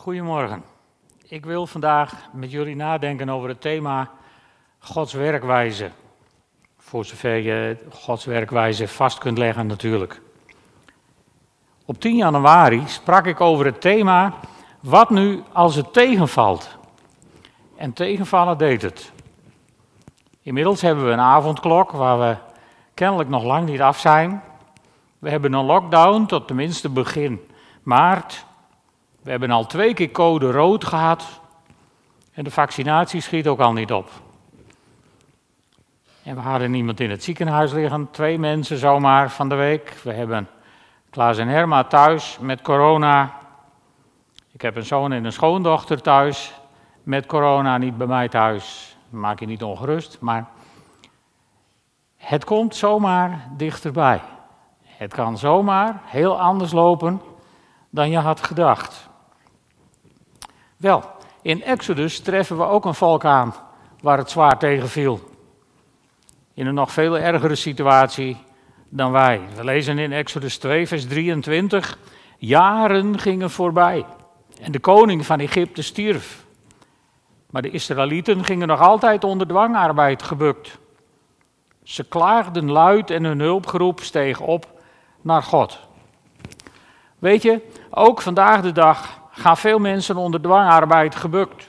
Goedemorgen. Ik wil vandaag met jullie nadenken over het thema Gods werkwijze. Voor zover je Gods werkwijze vast kunt leggen natuurlijk. Op 10 januari sprak ik over het thema Wat nu als het tegenvalt? En tegenvallen deed het. Inmiddels hebben we een avondklok waar we kennelijk nog lang niet af zijn. We hebben een lockdown tot tenminste begin maart. We hebben al twee keer code rood gehad. En de vaccinatie schiet ook al niet op. En we hadden iemand in het ziekenhuis liggen, twee mensen zomaar van de week. We hebben Klaas en Herma thuis met corona. Ik heb een zoon en een schoondochter thuis met corona, niet bij mij thuis. Maak je niet ongerust, maar het komt zomaar dichterbij. Het kan zomaar heel anders lopen dan je had gedacht. Wel, in Exodus treffen we ook een volk aan waar het zwaar tegen viel. In een nog veel ergere situatie dan wij. We lezen in Exodus 2, vers 23. Jaren gingen voorbij en de koning van Egypte stierf. Maar de Israëlieten gingen nog altijd onder dwangarbeid gebukt. Ze klaagden luid en hun hulpgeroep steeg op naar God. Weet je, ook vandaag de dag gaan veel mensen onder dwangarbeid gebukt.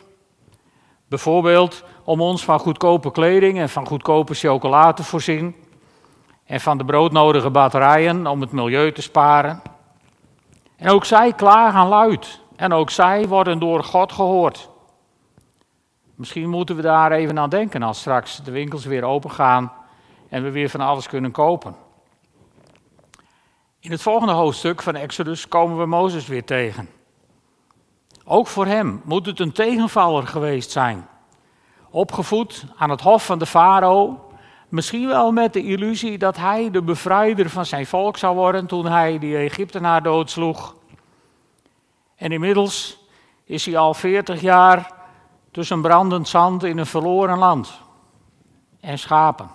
Bijvoorbeeld om ons van goedkope kleding en van goedkope chocolade te voorzien. En van de broodnodige batterijen om het milieu te sparen. En ook zij klagen luid. En ook zij worden door God gehoord. Misschien moeten we daar even aan denken als straks de winkels weer open gaan en we weer van alles kunnen kopen. In het volgende hoofdstuk van Exodus komen we Mozes weer tegen. Ook voor hem moet het een tegenvaller geweest zijn. Opgevoed aan het hof van de farao, misschien wel met de illusie dat hij de bevrijder van zijn volk zou worden toen hij die Egyptenaar doodsloeg. En inmiddels is hij al 40 jaar tussen brandend zand in een verloren land en schapen.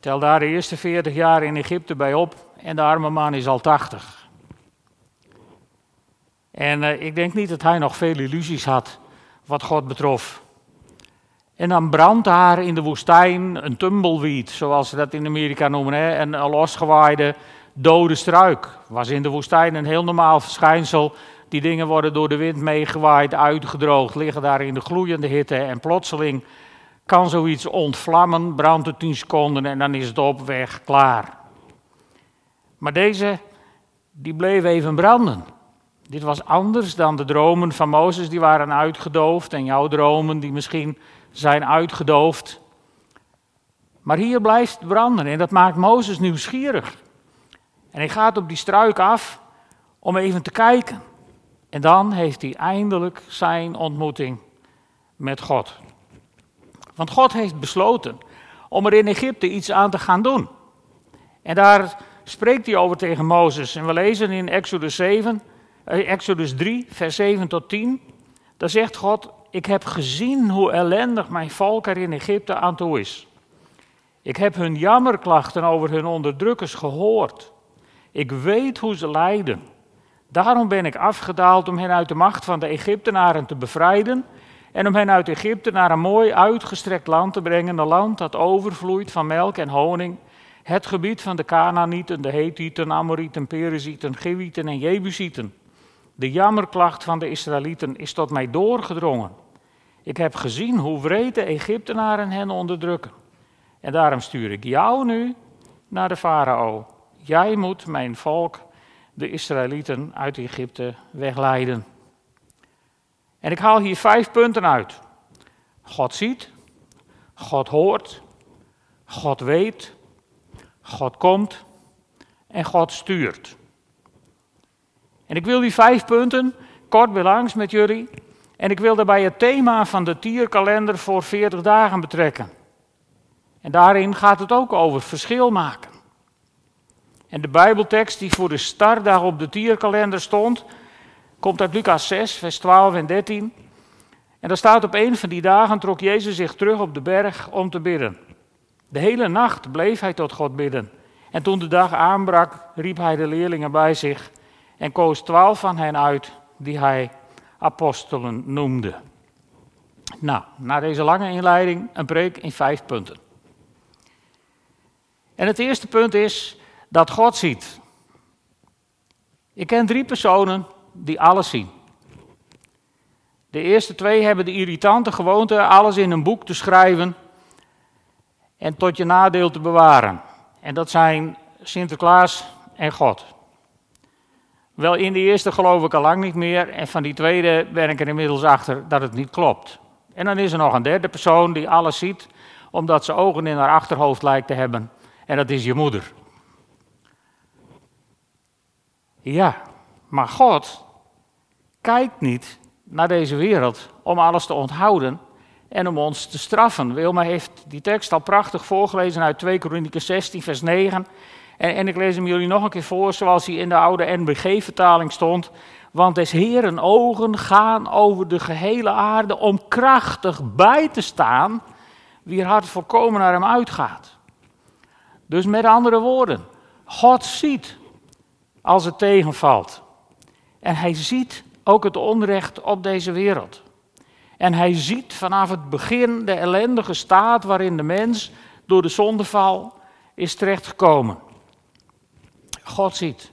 Tel daar de eerste 40 jaar in Egypte bij op en de arme man is al 80. En uh, ik denk niet dat hij nog veel illusies had wat God betrof. En dan brandt daar in de woestijn een tumbleweed, zoals ze dat in Amerika noemen, hè? een losgewaaide dode struik. Was in de woestijn een heel normaal verschijnsel. Die dingen worden door de wind meegewaaid, uitgedroogd, liggen daar in de gloeiende hitte en plotseling kan zoiets ontvlammen, brandt het 10 seconden en dan is het op weg, klaar. Maar deze, die bleef even branden. Dit was anders dan de dromen van Mozes, die waren uitgedoofd. En jouw dromen, die misschien zijn uitgedoofd. Maar hier blijft het branden en dat maakt Mozes nieuwsgierig. En hij gaat op die struik af om even te kijken. En dan heeft hij eindelijk zijn ontmoeting met God. Want God heeft besloten om er in Egypte iets aan te gaan doen. En daar spreekt hij over tegen Mozes. En we lezen in Exodus 7, eh, Exodus 3, vers 7 tot 10. Daar zegt God: Ik heb gezien hoe ellendig mijn volk er in Egypte aan toe is. Ik heb hun jammerklachten over hun onderdrukkers gehoord. Ik weet hoe ze lijden. Daarom ben ik afgedaald om hen uit de macht van de Egyptenaren te bevrijden en om hen uit Egypte naar een mooi uitgestrekt land te brengen, een land dat overvloeit van melk en honing, het gebied van de Canaanieten, de Hethieten, Amorieten, Perizieten, Gewieten en Jebusieten. De jammerklacht van de Israëlieten is tot mij doorgedrongen. Ik heb gezien hoe wreed de Egyptenaren hen onderdrukken. En daarom stuur ik jou nu naar de farao. Jij moet mijn volk, de Israëlieten, uit Egypte wegleiden. En ik haal hier vijf punten uit. God ziet, God hoort, God weet, God komt en God stuurt. En ik wil die vijf punten kort belangs met jullie. En ik wil daarbij het thema van de tierkalender voor 40 dagen betrekken. En daarin gaat het ook over verschil maken. En de Bijbeltekst die voor de startdag op de tierkalender stond, komt uit Lucas 6, vers 12 en 13. En daar staat op een van die dagen trok Jezus zich terug op de berg om te bidden. De hele nacht bleef hij tot God bidden. En toen de dag aanbrak, riep hij de leerlingen bij zich en koos twaalf van hen uit die hij apostelen noemde. Nou, na deze lange inleiding een preek in vijf punten. En het eerste punt is dat God ziet. Ik ken drie personen die alles zien. De eerste twee hebben de irritante gewoonte alles in een boek te schrijven en tot je nadeel te bewaren. En dat zijn Sinterklaas en God. Wel, in de eerste geloof ik al lang niet meer en van die tweede ben ik er inmiddels achter dat het niet klopt. En dan is er nog een derde persoon die alles ziet, omdat ze ogen in haar achterhoofd lijkt te hebben. En dat is je moeder. Ja, maar God kijkt niet naar deze wereld om alles te onthouden en om ons te straffen. Wilma heeft die tekst al prachtig voorgelezen uit 2 Kronieken 16, vers 9. En, en ik lees hem jullie nog een keer voor, zoals hij in de oude NBG-vertaling stond. Want des Heren ogen gaan over de gehele aarde om krachtig bij te staan, wie hart volkomen naar hem uitgaat. Dus met andere woorden, God ziet als het tegenvalt. En hij ziet ook het onrecht op deze wereld. En hij ziet vanaf het begin de ellendige staat waarin de mens door de zondeval is terechtgekomen. God ziet.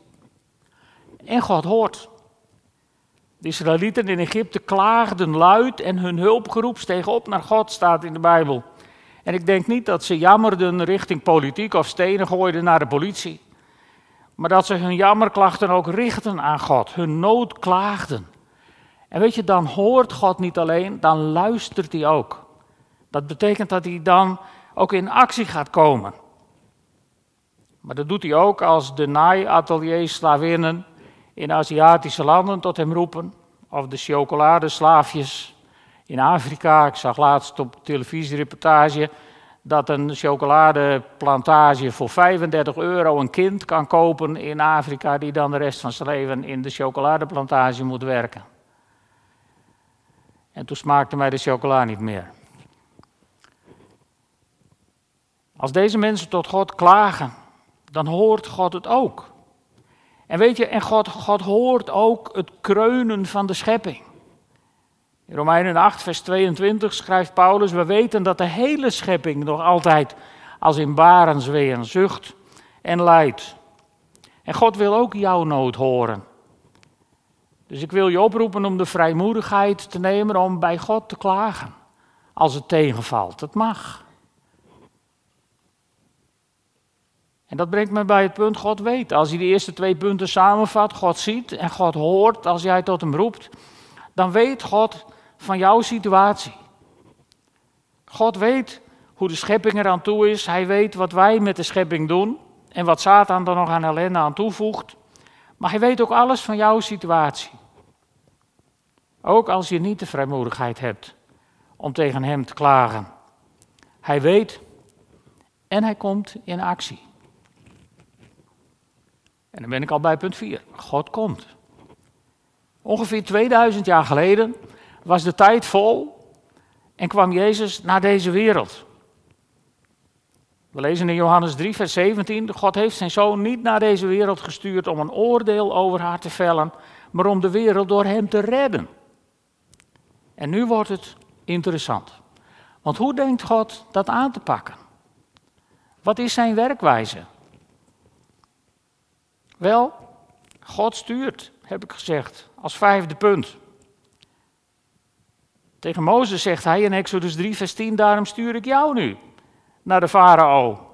En God hoort. De Israëlieten in Egypte klaagden luid en hun hulpgeroep steeg op naar God, staat in de Bijbel. En ik denk niet dat ze jammerden richting politiek of stenen gooiden naar de politie. Maar dat ze hun jammerklachten ook richten aan God, hun nood klaagden. En weet je, dan hoort God niet alleen, dan luistert hij ook. Dat betekent dat hij dan ook in actie gaat komen. Maar dat doet hij ook als de naaiateliers slavinnen in Aziatische landen tot hem roepen. Of de chocoladeslaafjes in Afrika. Ik zag laatst op televisiereportage dat een chocoladeplantage voor 35 euro een kind kan kopen in Afrika, die dan de rest van zijn leven in de chocoladeplantage moet werken. En toen smaakte mij de chocola niet meer. Als deze mensen tot God klagen, dan hoort God het ook. En weet je, en God, God hoort ook het kreunen van de schepping. In Romeinen 8, vers 22 schrijft Paulus: We weten dat de hele schepping nog altijd als in barensweeën zucht en lijdt. En God wil ook jouw nood horen. Dus ik wil je oproepen om de vrijmoedigheid te nemen om bij God te klagen. Als het tegenvalt. Het mag. En dat brengt me bij het punt, God weet. Als je die eerste twee punten samenvat, God ziet en God hoort als jij tot hem roept, dan weet God van jouw situatie. God weet hoe de schepping eraan toe is. Hij weet wat wij met de schepping doen en wat Satan er nog aan ellende aan toevoegt. Maar hij weet ook alles van jouw situatie. Ook als je niet de vrijmoedigheid hebt om tegen hem te klagen. Hij weet en hij komt in actie. En dan ben ik al bij punt 4. God komt. Ongeveer 2000 jaar geleden was de tijd vol en kwam Jezus naar deze wereld. We lezen in Johannes 3, vers 17: God heeft zijn zoon niet naar deze wereld gestuurd om een oordeel over haar te vellen, maar om de wereld door hem te redden. En nu wordt het interessant. Want hoe denkt God dat aan te pakken? Wat is zijn werkwijze? Wel, God stuurt, heb ik gezegd, als vijfde punt. Tegen Mozes zegt hij in Exodus 3, vers 10, daarom stuur ik jou nu naar de farao.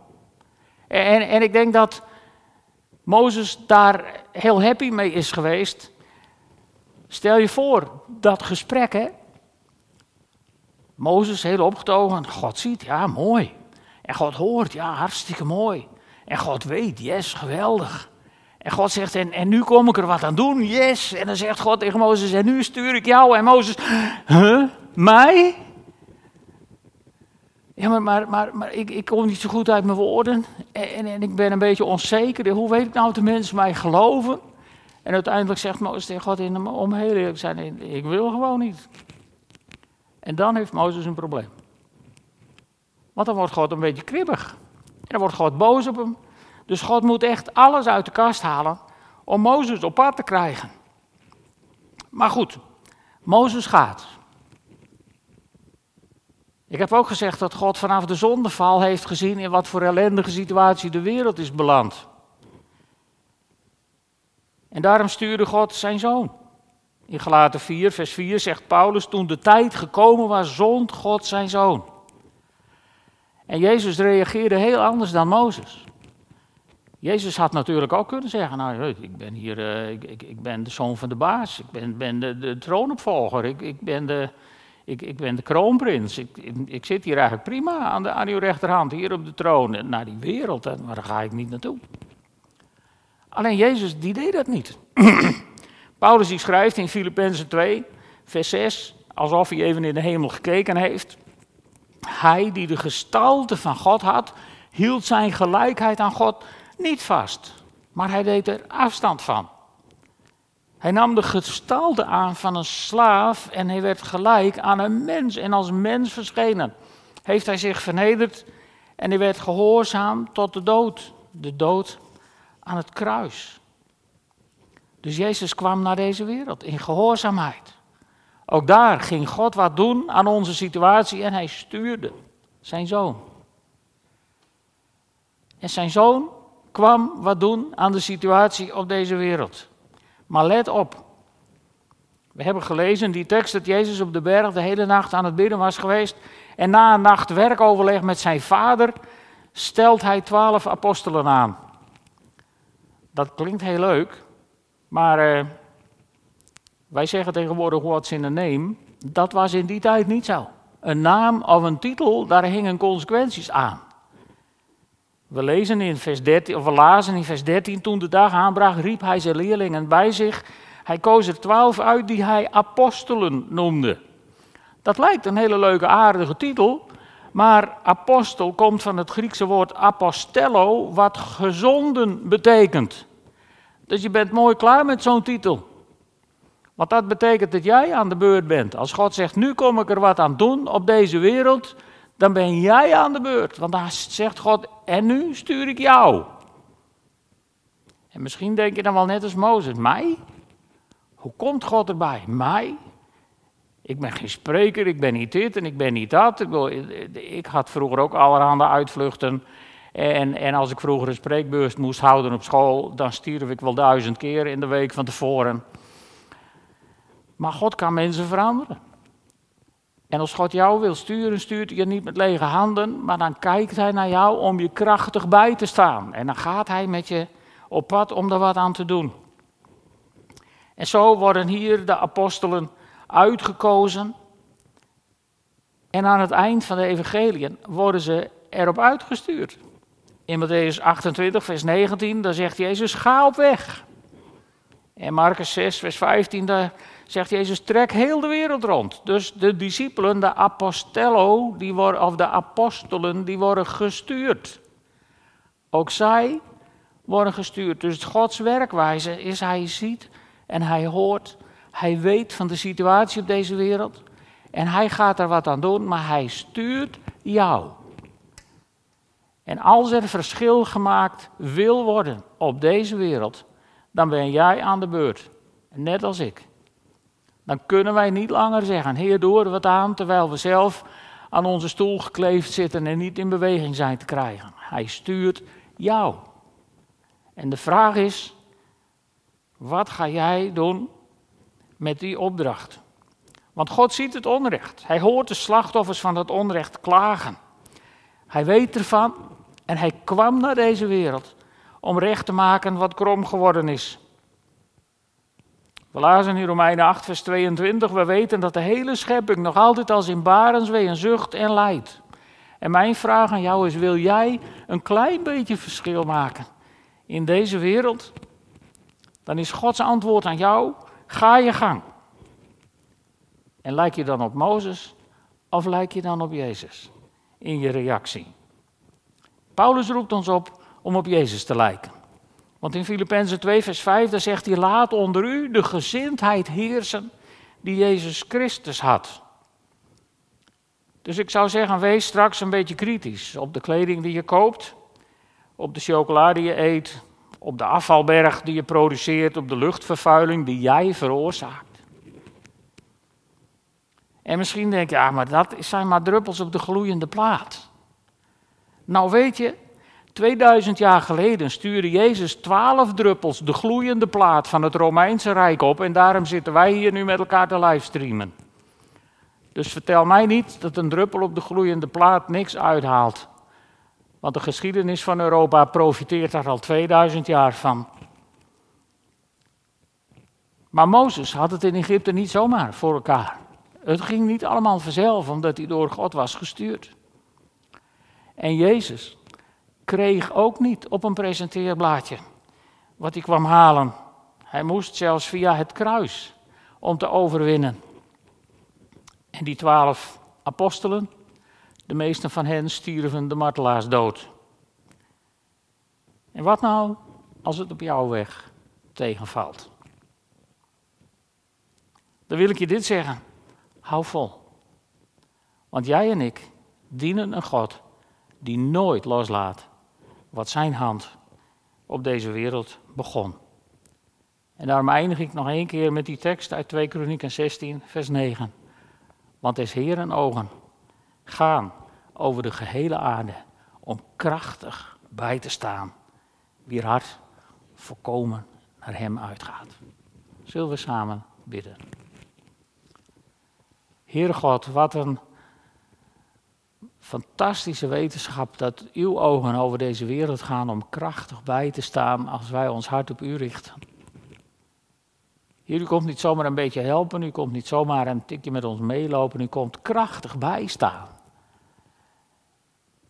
En, en ik denk dat Mozes daar heel happy mee is geweest. Stel je voor, dat gesprek, hè. Mozes heel opgetogen, God ziet, ja, mooi. En God hoort, ja, hartstikke mooi. En God weet, yes, geweldig. En God zegt, en, en nu kom ik er wat aan doen, yes. En dan zegt God tegen Mozes, en nu stuur ik jou. En Mozes, huh, mij? Ja, maar, maar, maar, maar ik, ik kom niet zo goed uit mijn woorden. En, en, ik ben een beetje onzeker. Hoe weet ik nou of de mensen mij geloven? En uiteindelijk zegt Mozes tegen God, in, om heel eerlijk te zijn, ik wil gewoon niet. En dan heeft Mozes een probleem. Want dan wordt God een beetje kribbig. En dan wordt God boos op hem. Dus God moet echt alles uit de kast halen om Mozes op pad te krijgen. Maar goed, Mozes gaat. Ik heb ook gezegd dat God vanaf de zondeval heeft gezien in wat voor ellendige situatie de wereld is beland. En daarom stuurde God zijn zoon. In Galaten 4, vers 4 zegt Paulus, toen de tijd gekomen was, zond God zijn zoon. En Jezus reageerde heel anders dan Mozes. Jezus had natuurlijk ook kunnen zeggen, nou, ik ben hier, ik, ik, ik, ben de zoon van de baas, ik ben, ben de, de troonopvolger, ik, ik, ben de, ik, ik ben de kroonprins, ik, ik, zit hier eigenlijk prima aan, de, aan uw rechterhand, hier op de troon, naar die wereld, maar daar ga ik niet naartoe. Alleen Jezus, die deed dat niet. Paulus die schrijft in Filippenzen 2, vers 6, alsof hij even in de hemel gekeken heeft. Hij die de gestalte van God had, hield zijn gelijkheid aan God niet vast, maar hij deed er afstand van. Hij nam de gestalte aan van een slaaf en hij werd gelijk aan een mens en als mens verschenen. Heeft hij zich vernederd en hij werd gehoorzaam tot de dood, de dood aan het kruis. Dus Jezus kwam naar deze wereld in gehoorzaamheid. Ook daar ging God wat doen aan onze situatie en hij stuurde zijn zoon. En zijn zoon kwam wat doen aan de situatie op deze wereld. Maar let op. We hebben gelezen die tekst dat Jezus op de berg de hele nacht aan het bidden was geweest. En na een nacht werkoverleg met zijn vader stelt hij twaalf apostelen aan. Dat klinkt heel leuk, maar uh, wij zeggen tegenwoordig what's in a name. Dat was in die tijd niet zo. Een naam of een titel, daar hingen consequenties aan. We lezen in vers 13, of we lazen in vers 13, toen de dag aanbrak, riep hij zijn leerlingen bij zich. Hij koos er twaalf uit die hij apostelen noemde. Dat lijkt een hele leuke, aardige titel, maar apostel komt van het Griekse woord apostello, wat gezonden betekent. Dus je bent mooi klaar met zo'n titel. Want dat betekent dat jij aan de beurt bent. Als God zegt, nu kom ik er wat aan doen op deze wereld, dan ben jij aan de beurt. Want dan zegt God, en nu stuur ik jou. En misschien denk je dan wel net als Mozes, mij? Hoe komt God erbij? Mij? Ik ben geen spreker, ik ben niet dit en ik ben niet dat. Ik, ik had vroeger ook allerhande uitvluchten. En, en als ik vroeger een spreekbeurs moest houden op school, dan stierf ik wel duizend keer in de week van tevoren. Maar God kan mensen veranderen. En als God jou wil sturen, stuurt hij je niet met lege handen, maar dan kijkt hij naar jou om je krachtig bij te staan. En dan gaat hij met je op pad om er wat aan te doen. En zo worden hier de apostelen uitgekozen. En aan het eind van de evangeliën worden ze erop uitgestuurd. In Matthäus 28, vers 19, daar zegt Jezus, ga op weg. En Marcus 6, vers 15, daar zegt Jezus, trek heel de wereld rond. Dus de discipelen, de apostello, die worden, of de apostelen, die worden gestuurd. Ook zij worden gestuurd. Dus Gods werkwijze is, hij ziet en hij hoort, hij weet van de situatie op deze wereld. En hij gaat er wat aan doen, maar hij stuurt jou. En als er verschil gemaakt wil worden op deze wereld, dan ben jij aan de beurt. Net als ik. Dan kunnen wij niet langer zeggen, Heer, doe er wat aan, terwijl we zelf aan onze stoel gekleefd zitten en niet in beweging zijn te krijgen. Hij stuurt jou. En de vraag is, wat ga jij doen met die opdracht? Want God ziet het onrecht. Hij hoort de slachtoffers van dat onrecht klagen. Hij weet ervan en hij kwam naar deze wereld om recht te maken wat krom geworden is. We lazen in Romeinen 8, vers 22, we weten dat de hele schepping nog altijd als in barenswee zucht en lijdt. En mijn vraag aan jou is, wil jij een klein beetje verschil maken in deze wereld? Dan is Gods antwoord aan jou, ga je gang. En lijk je dan op Mozes of lijk je dan op Jezus in je reactie? Paulus roept ons op om op Jezus te lijken. Want in Filippenzen 2, vers 5, daar zegt hij: Laat onder u de gezindheid heersen die Jezus Christus had. Dus ik zou zeggen, wees straks een beetje kritisch op de kleding die je koopt, op de chocolade die je eet, op de afvalberg die je produceert, op de luchtvervuiling die jij veroorzaakt. En misschien denk je, ja, maar dat zijn maar druppels op de gloeiende plaat. Nou weet je, 2000 jaar geleden stuurde Jezus twaalf druppels de gloeiende plaat van het Romeinse Rijk op en daarom zitten wij hier nu met elkaar te livestreamen. Dus vertel mij niet dat een druppel op de gloeiende plaat niks uithaalt. Want de geschiedenis van Europa profiteert daar al 2000 jaar van. Maar Mozes had het in Egypte niet zomaar voor elkaar. Het ging niet allemaal vanzelf, omdat hij door God was gestuurd. En Jezus kreeg ook niet op een presenteerblaadje wat hij kwam halen. Hij moest zelfs via het kruis om te overwinnen. En die twaalf apostelen, de meeste van hen stierven de martelaarsdood. En wat nou als het op jouw weg tegenvalt? Dan wil ik je dit zeggen. Hou vol. Want jij en ik dienen een God die nooit loslaat wat zijn hand op deze wereld begon. En daarom eindig ik nog één keer met die tekst uit 2 Kronieken 16, vers 9. Want des Heeren ogen gaan over de gehele aarde om krachtig bij te staan, wie hart volkomen naar hem uitgaat. Zullen we samen bidden? Heere God, wat een fantastische wetenschap dat uw ogen over deze wereld gaan om krachtig bij te staan als wij ons hart op u richten. Hier, u komt niet zomaar een beetje helpen, u komt niet zomaar een tikje met ons meelopen, u komt krachtig bijstaan.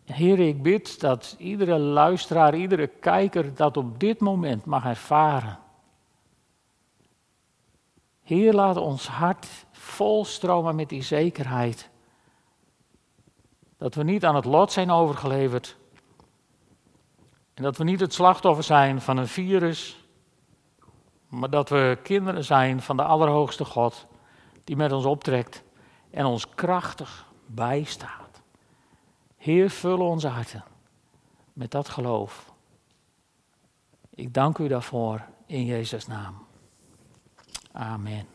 Heer, ik bid dat iedere luisteraar, iedere kijker dat op dit moment mag ervaren. Heer, laat ons hart volstromen met die zekerheid. Dat we niet aan het lot zijn overgeleverd. En dat we niet het slachtoffer zijn van een virus, maar dat we kinderen zijn van de Allerhoogste God, die met ons optrekt en ons krachtig bijstaat. Heer, vul onze harten met dat geloof. Ik dank u daarvoor in Jezus' naam. Amen.